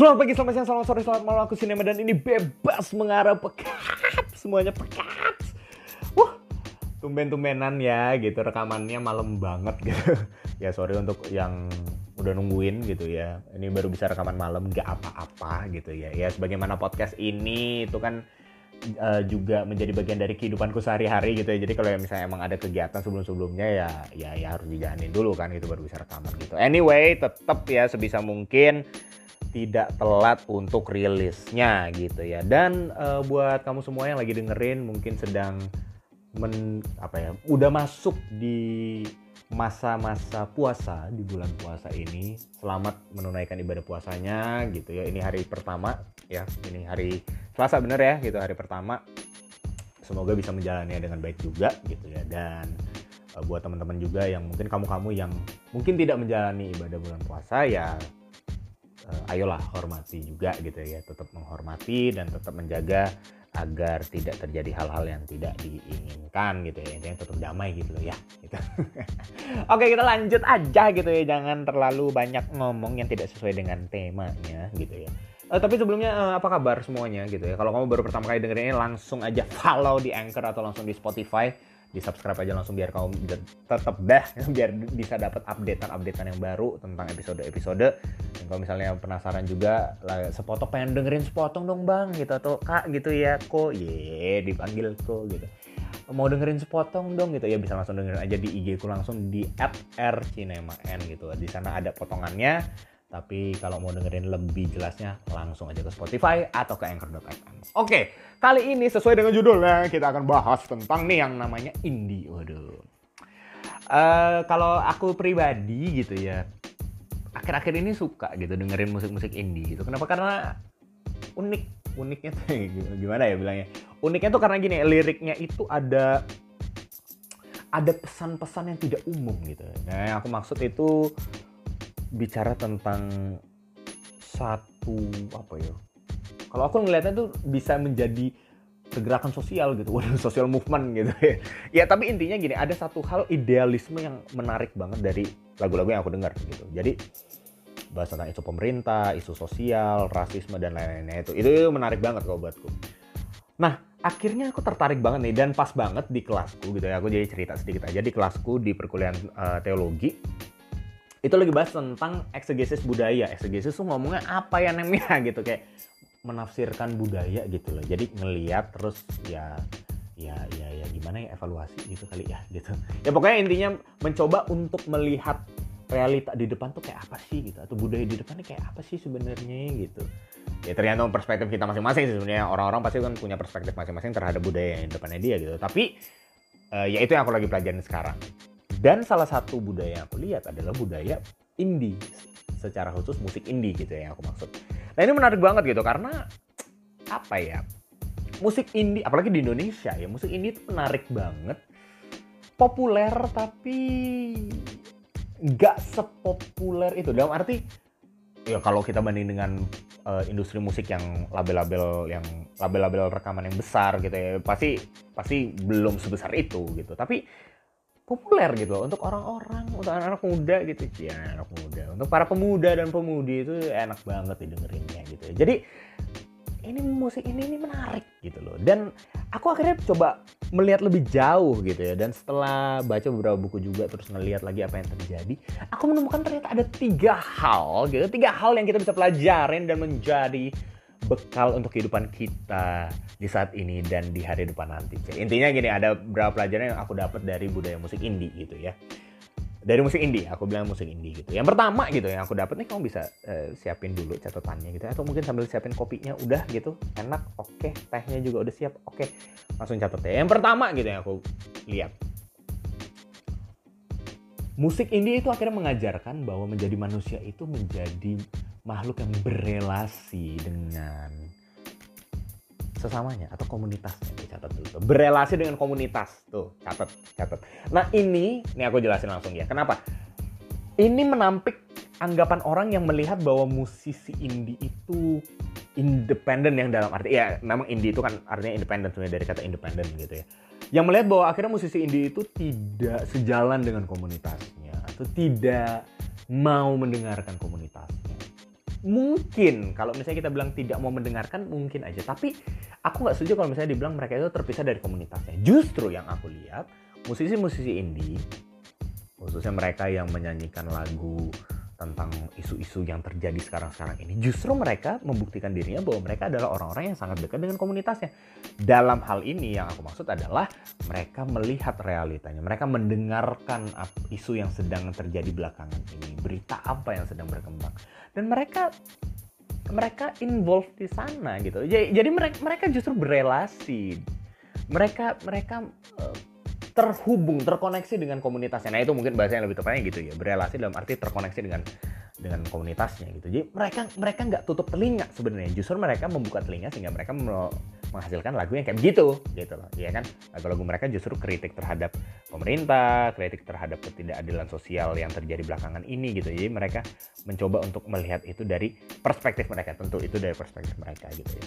Selamat pagi, selamat siang, selamat sore, selamat malam. Aku Sinema dan ini bebas mengarah pekat. Semuanya pekat. Wah, tumben-tumbenan ya gitu. Rekamannya malam banget gitu. ya sorry untuk yang udah nungguin gitu ya. Ini baru bisa rekaman malam, gak apa-apa gitu ya. Ya sebagaimana podcast ini itu kan uh, juga menjadi bagian dari kehidupanku sehari-hari gitu ya. Jadi kalau misalnya emang ada kegiatan sebelum-sebelumnya ya ya ya harus dijalanin dulu kan gitu baru bisa rekaman gitu. Anyway, tetap ya sebisa mungkin tidak telat untuk rilisnya gitu ya. Dan uh, buat kamu semua yang lagi dengerin mungkin sedang men apa ya, udah masuk di masa-masa puasa di bulan puasa ini. Selamat menunaikan ibadah puasanya gitu ya. Ini hari pertama ya. Ini hari Selasa bener ya gitu hari pertama. Semoga bisa menjalannya dengan baik juga gitu ya. Dan uh, buat teman-teman juga yang mungkin kamu-kamu yang mungkin tidak menjalani ibadah bulan puasa ya ayolah hormati juga gitu ya tetap menghormati dan tetap menjaga agar tidak terjadi hal-hal yang tidak diinginkan gitu ya intinya tetap damai gitu loh ya gitu. oke kita lanjut aja gitu ya jangan terlalu banyak ngomong yang tidak sesuai dengan temanya gitu ya Uh, tapi sebelumnya uh, apa kabar semuanya gitu ya? Kalau kamu baru pertama kali dengerin ini langsung aja follow di Anchor atau langsung di Spotify di subscribe aja langsung biar kamu tetap dah biar bisa dapat updatean-updatean yang baru tentang episode-episode. Dan kalau misalnya penasaran juga sepotong pengen dengerin sepotong dong bang gitu. Atau kak gitu ya kok ye dipanggil kok gitu. Mau dengerin sepotong dong gitu. Ya bisa langsung dengerin aja di IG ku langsung di @rcinema_n gitu. Di sana ada potongannya tapi kalau mau dengerin lebih jelasnya langsung aja ke Spotify atau ke Anchor.fm. Oke, kali ini sesuai dengan judulnya kita akan bahas tentang nih yang namanya indie. Waduh. Uh, kalau aku pribadi gitu ya, akhir-akhir ini suka gitu dengerin musik-musik indie gitu. Kenapa? Karena unik. Uniknya tuh gimana ya bilangnya? Uniknya tuh karena gini, liriknya itu ada ada pesan-pesan yang tidak umum gitu. Nah, yang aku maksud itu bicara tentang satu apa ya kalau aku ngelihatnya tuh bisa menjadi pergerakan sosial gitu, waduh social movement gitu ya. Ya tapi intinya gini, ada satu hal idealisme yang menarik banget dari lagu-lagu yang aku dengar gitu. Jadi bahas tentang isu pemerintah, isu sosial, rasisme dan lain-lainnya itu, itu menarik banget kalau buatku. Nah akhirnya aku tertarik banget nih dan pas banget di kelasku gitu ya. Aku jadi cerita sedikit aja di kelasku di perkuliahan uh, teologi itu lagi bahas tentang eksegesis budaya. Eksegesis tuh ngomongnya apa ya namanya gitu kayak menafsirkan budaya gitu loh. Jadi ngeliat terus ya ya ya ya gimana ya evaluasi gitu kali ya gitu. Ya pokoknya intinya mencoba untuk melihat realita di depan tuh kayak apa sih gitu atau budaya di depannya kayak apa sih sebenarnya gitu. Ya tergantung perspektif kita masing-masing sebenarnya orang-orang pasti kan punya perspektif masing-masing terhadap budaya yang di depannya dia gitu. Tapi uh, ya itu yang aku lagi pelajarin sekarang dan salah satu budaya yang aku lihat adalah budaya indie, secara khusus musik indie gitu ya yang aku maksud. Nah ini menarik banget gitu karena apa ya? Musik indie, apalagi di Indonesia ya, musik indie itu menarik banget, populer tapi nggak sepopuler itu. Dalam arti ya kalau kita banding dengan uh, industri musik yang label-label yang label-label rekaman yang besar gitu ya pasti pasti belum sebesar itu gitu tapi populer gitu loh untuk orang-orang untuk anak-anak muda gitu. Ya anak muda. Untuk para pemuda dan pemudi itu enak banget didengerinnya gitu ya. Jadi ini musik ini ini menarik gitu loh. Dan aku akhirnya coba melihat lebih jauh gitu ya. Dan setelah baca beberapa buku juga terus ngelihat lagi apa yang terjadi aku menemukan ternyata ada tiga hal gitu. Tiga hal yang kita bisa pelajarin dan menjadi bekal untuk kehidupan kita di saat ini dan di hari depan nanti. Intinya gini, ada beberapa pelajaran yang aku dapat dari budaya musik indie gitu ya. Dari musik indie, aku bilang musik indie gitu. Yang pertama gitu yang aku dapat nih kamu bisa uh, siapin dulu catatannya gitu atau mungkin sambil siapin kopinya udah gitu. Enak, oke, okay. tehnya juga udah siap. Oke. Okay. Langsung catat ya. Yang pertama gitu yang aku lihat. Musik indie itu akhirnya mengajarkan bahwa menjadi manusia itu menjadi makhluk yang berelasi dengan sesamanya atau komunitasnya. Catat dulu berelasi dengan komunitas. Tuh catat catat. Nah ini ini aku jelasin langsung ya. Kenapa? Ini menampik anggapan orang yang melihat bahwa musisi indie itu independen yang dalam arti ya memang indie itu kan artinya independen sebenarnya dari kata independen gitu ya. Yang melihat bahwa akhirnya musisi indie itu tidak sejalan dengan komunitasnya atau tidak mau mendengarkan komunitasnya mungkin kalau misalnya kita bilang tidak mau mendengarkan mungkin aja. Tapi aku nggak setuju kalau misalnya dibilang mereka itu terpisah dari komunitasnya. Justru yang aku lihat musisi-musisi indie khususnya mereka yang menyanyikan lagu tentang isu-isu yang terjadi sekarang-sekarang ini justru mereka membuktikan dirinya bahwa mereka adalah orang-orang yang sangat dekat dengan komunitasnya. Dalam hal ini yang aku maksud adalah mereka melihat realitanya mereka mendengarkan isu yang sedang terjadi belakangan ini berita apa yang sedang berkembang. Dan mereka mereka involved di sana gitu. Jadi, mereka mereka justru berelasi. Mereka mereka uh, terhubung, terkoneksi dengan komunitasnya. Nah itu mungkin bahasa yang lebih tepatnya gitu ya, berelasi dalam arti terkoneksi dengan dengan komunitasnya gitu. Jadi mereka mereka nggak tutup telinga sebenarnya, justru mereka membuka telinga sehingga mereka menghasilkan lagu yang kayak gitu, gitu loh, ya kan? Lagu-lagu mereka justru kritik terhadap pemerintah, kritik terhadap ketidakadilan sosial yang terjadi belakangan ini gitu. Jadi mereka mencoba untuk melihat itu dari perspektif mereka, tentu itu dari perspektif mereka gitu ya.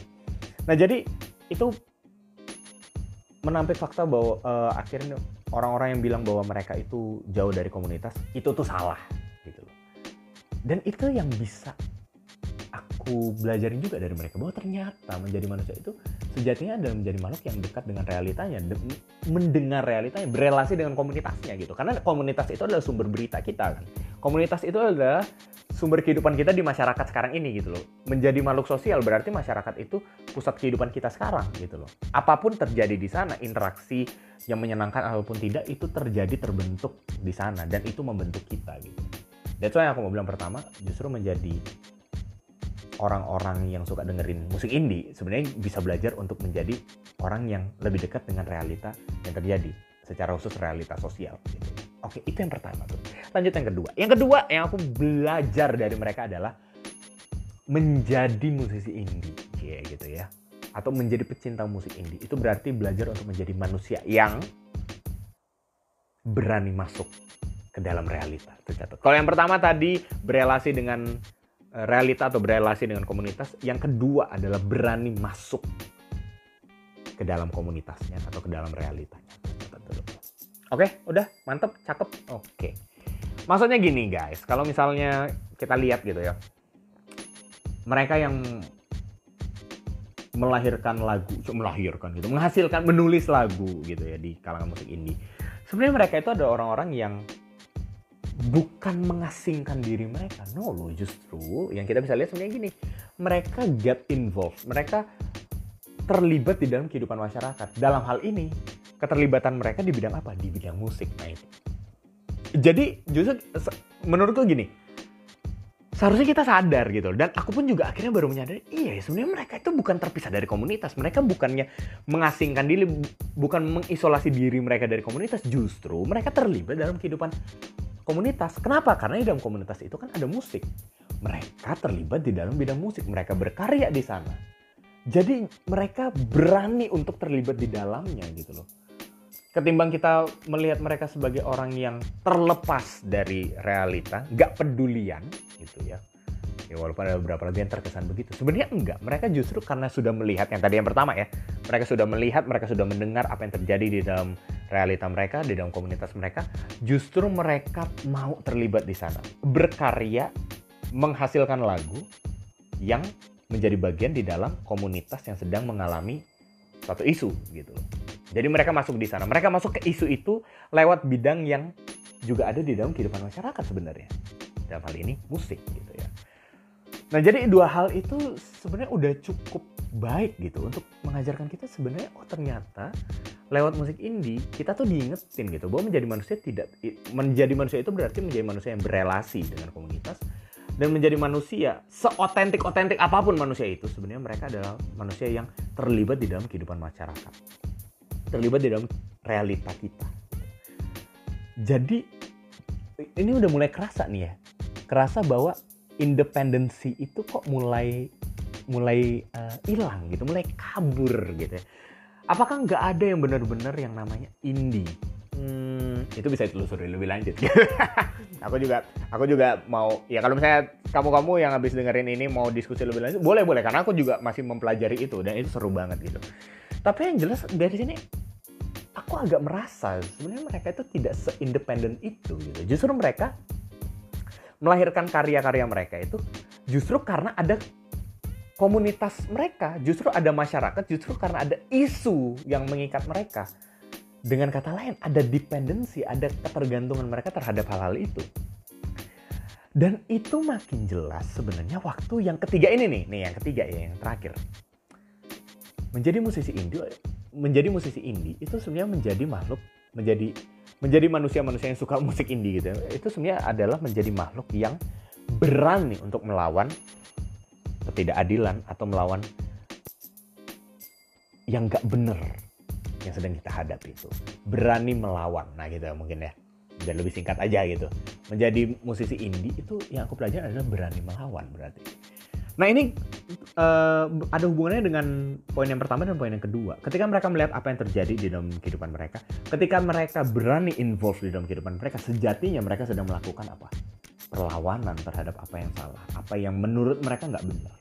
Nah jadi itu menampik fakta bahwa uh, akhirnya orang-orang yang bilang bahwa mereka itu jauh dari komunitas itu tuh salah gitu loh. Dan itu yang bisa aku belajarin juga dari mereka bahwa ternyata menjadi manusia itu sejatinya adalah menjadi makhluk yang dekat dengan realitanya, mendengar realitanya, berelasi dengan komunitasnya gitu. Karena komunitas itu adalah sumber berita kita kan. Komunitas itu adalah sumber kehidupan kita di masyarakat sekarang ini gitu loh. Menjadi makhluk sosial berarti masyarakat itu pusat kehidupan kita sekarang gitu loh. Apa pun terjadi di sana, interaksi yang menyenangkan ataupun tidak itu terjadi terbentuk di sana dan itu membentuk kita gitu. That's why yang aku mau bilang pertama justru menjadi orang-orang yang suka dengerin musik indie sebenarnya bisa belajar untuk menjadi orang yang lebih dekat dengan realita yang terjadi secara khusus realita sosial gitu. Oke, itu yang pertama tuh. Lanjut yang kedua. Yang kedua yang aku belajar dari mereka adalah menjadi musisi indie, ya gitu ya. Atau menjadi pecinta musik indie. Itu berarti belajar untuk menjadi manusia yang berani masuk ke dalam realita. Tercatat. Kalau yang pertama tadi berelasi dengan eh, realita atau berelasi dengan komunitas, yang kedua adalah berani masuk ke dalam komunitasnya atau ke dalam realitanya. Oke, udah mantep, cakep. Oke. Maksudnya gini guys, kalau misalnya kita lihat gitu ya, mereka yang melahirkan lagu, melahirkan gitu, menghasilkan, menulis lagu gitu ya di kalangan musik indie. Sebenarnya mereka itu ada orang-orang yang bukan mengasingkan diri mereka, no lo justru yang kita bisa lihat sebenarnya gini, mereka get involved, mereka terlibat di dalam kehidupan masyarakat. Dalam hal ini, keterlibatan mereka di bidang apa? Di bidang musik. Nah. Jadi justru menurutku gini, seharusnya kita sadar gitu. Dan aku pun juga akhirnya baru menyadari, iya sebenarnya mereka itu bukan terpisah dari komunitas. Mereka bukannya mengasingkan diri, bukan mengisolasi diri mereka dari komunitas. Justru mereka terlibat dalam kehidupan komunitas. Kenapa? Karena di dalam komunitas itu kan ada musik. Mereka terlibat di dalam bidang musik. Mereka berkarya di sana. Jadi mereka berani untuk terlibat di dalamnya gitu loh ketimbang kita melihat mereka sebagai orang yang terlepas dari realita, nggak pedulian gitu ya. Ya walaupun ada beberapa lagi yang terkesan begitu. Sebenarnya enggak. Mereka justru karena sudah melihat yang tadi yang pertama ya. Mereka sudah melihat, mereka sudah mendengar apa yang terjadi di dalam realita mereka, di dalam komunitas mereka. Justru mereka mau terlibat di sana. Berkarya, menghasilkan lagu yang menjadi bagian di dalam komunitas yang sedang mengalami satu isu gitu loh. Jadi mereka masuk di sana. Mereka masuk ke isu itu lewat bidang yang juga ada di dalam kehidupan masyarakat sebenarnya. Dalam hal ini musik gitu ya. Nah jadi dua hal itu sebenarnya udah cukup baik gitu untuk mengajarkan kita sebenarnya oh ternyata lewat musik indie kita tuh diingetin gitu bahwa menjadi manusia tidak menjadi manusia itu berarti menjadi manusia yang berelasi dengan komunitas dan menjadi manusia seotentik otentik apa pun manusia itu sebenarnya mereka adalah manusia yang terlibat di dalam kehidupan masyarakat terlibat di dalam realita kita. Jadi ini udah mulai kerasa nih ya, kerasa bahwa independensi itu kok mulai mulai uh, hilang gitu, mulai kabur gitu ya. Apakah nggak ada yang benar-benar yang namanya indie? Hmm, itu bisa ditelusuri lebih lanjut. aku juga aku juga mau ya kalau misalnya kamu-kamu yang habis dengerin ini mau diskusi lebih lanjut, boleh boleh karena aku juga masih mempelajari itu dan itu seru banget gitu. Tapi yang jelas dari sini aku agak merasa sebenarnya mereka itu tidak seindependen itu gitu. Justru mereka melahirkan karya-karya mereka itu justru karena ada komunitas mereka, justru ada masyarakat, justru karena ada isu yang mengikat mereka. Dengan kata lain, ada dependensi, ada ketergantungan mereka terhadap hal-hal itu. Dan itu makin jelas sebenarnya waktu yang ketiga ini nih, nih yang ketiga ya, yang terakhir. Menjadi musisi indie, menjadi musisi indie itu sebenarnya menjadi makhluk, menjadi menjadi manusia-manusia yang suka musik indie gitu. Itu sebenarnya adalah menjadi makhluk yang berani untuk melawan ketidakadilan atau melawan yang gak bener yang sedang kita hadapi itu. Berani melawan nah gitu ya mungkin ya. Dan lebih singkat aja gitu. Menjadi musisi indie itu yang aku pelajari adalah berani melawan berarti nah ini uh, ada hubungannya dengan poin yang pertama dan poin yang kedua ketika mereka melihat apa yang terjadi di dalam kehidupan mereka ketika mereka berani involve di dalam kehidupan mereka sejatinya mereka sedang melakukan apa perlawanan terhadap apa yang salah apa yang menurut mereka nggak benar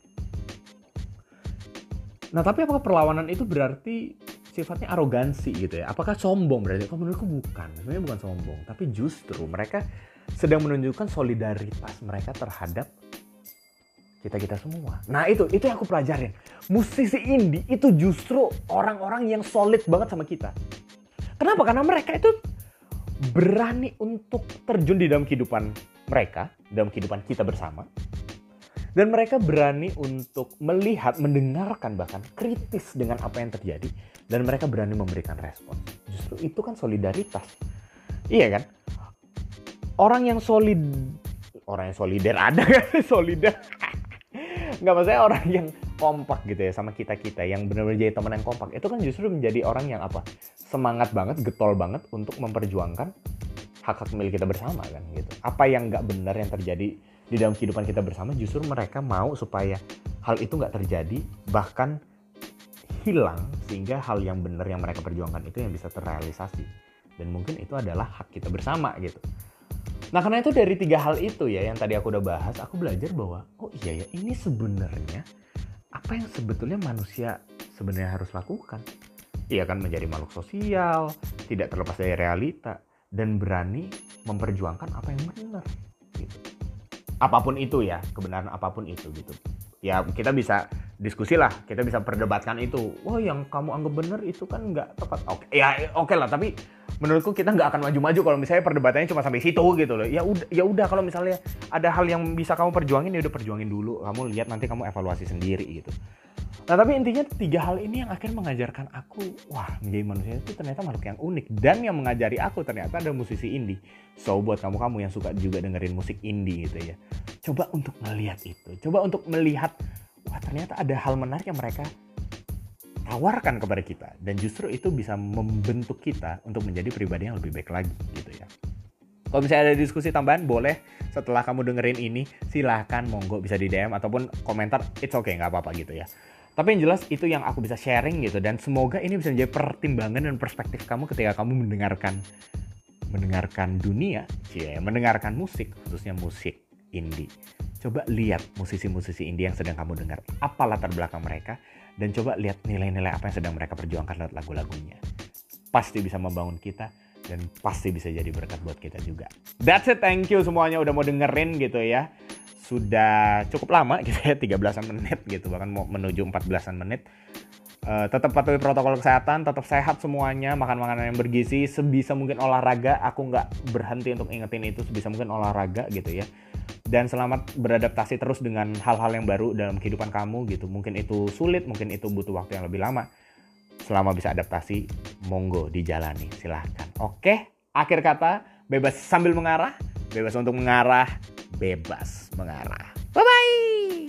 nah tapi apakah perlawanan itu berarti sifatnya arogansi gitu ya. Apakah sombong berarti? Kalau menurutku bukan. Sebenarnya bukan sombong, tapi justru mereka sedang menunjukkan solidaritas mereka terhadap kita-kita semua. Nah, itu itu yang aku pelajarin. Musisi indie itu justru orang-orang yang solid banget sama kita. Kenapa? Karena mereka itu berani untuk terjun di dalam kehidupan mereka, dalam kehidupan kita bersama. Dan mereka berani untuk melihat, mendengarkan bahkan kritis dengan apa yang terjadi dan mereka berani memberikan respon. Justru itu kan solidaritas. Iya kan? Orang yang solid orang yang solider ada kan solidar nggak maksudnya orang yang kompak gitu ya sama kita kita yang benar-benar jadi teman yang kompak itu kan justru menjadi orang yang apa? Semangat banget getol banget untuk memperjuangkan hak hak milik kita bersama kan gitu. Apa yang nggak benar yang terjadi di dalam kehidupan kita bersama justru mereka mau supaya hal itu nggak terjadi bahkan hilang sehingga hal yang benar yang mereka perjuangkan itu yang bisa terrealisasi. Dan mungkin itu adalah hak kita bersama gitu nah karena itu dari tiga hal itu ya yang tadi aku udah bahas aku belajar bahwa oh iya ya ini sebenarnya apa yang sebetulnya manusia sebenarnya harus lakukan? Iya kan menjadi makhluk sosial tidak terlepas dari realita dan berani memperjuangkan apa yang benar gitu. Apa pun itu ya kebenaran apa pun itu gitu. Ya kita bisa diskusi lah kita bisa perdebatkan itu. Wah yang kamu anggap benar itu kan nggak tepat. Oke ya oke lah tapi menurutku kita nggak akan maju-maju kalau misalnya perdebatannya cuma sampai situ gitu loh. Ya udah ya udah kalau misalnya ada hal yang bisa kamu perjuangin ya udah perjuangin dulu. Kamu lihat nanti kamu evaluasi sendiri gitu. Nah tapi intinya tiga hal ini yang akhirnya mengajarkan aku wah menjadi manusia itu ternyata makhluk yang unik. Dan yang mengajari aku ternyata ada musisi indie. So buat kamu kamu yang suka juga dengerin musik indie gitu ya. Coba untuk melihat itu. Coba untuk melihat wah ternyata ada hal menarik yang mereka tawarkan kepada kita dan justru itu bisa membentuk kita untuk menjadi pribadi yang lebih baik lagi gitu ya. Kalau misalnya ada diskusi tambahan boleh setelah kamu dengerin ini silahkan monggo bisa di DM ataupun komentar it's okay nggak apa-apa gitu ya. Tapi yang jelas itu yang aku bisa sharing gitu dan semoga ini bisa menjadi pertimbangan dan perspektif kamu ketika kamu mendengarkan mendengarkan dunia, ya, mendengarkan musik khususnya musik indie. Coba lihat musisi-musisi indie yang sedang kamu dengar. Apa latar belakang mereka? Dan coba lihat nilai-nilai apa yang sedang mereka perjuangkan lewat lagu-lagunya. Pasti bisa membangun kita dan pasti bisa jadi berkat buat kita juga. That's it, thank you semuanya udah mau dengerin gitu ya. Sudah cukup lama gitu ya, 13 menit gitu, bahkan mau menuju 14 menit. Uh, tetap patuhi protokol kesehatan, tetap sehat semuanya, makan makanan yang bergizi, sebisa mungkin olahraga. Aku nggak berhenti untuk ingetin itu, sebisa mungkin olahraga gitu ya dan selamat beradaptasi terus dengan hal-hal yang baru dalam kehidupan kamu gitu. Mungkin itu sulit, mungkin itu butuh waktu yang lebih lama. Selama bisa adaptasi, monggo dijalani, silahkan. Oke, akhir kata, bebas sambil mengarah, bebas untuk mengarah, bebas mengarah. Bye-bye!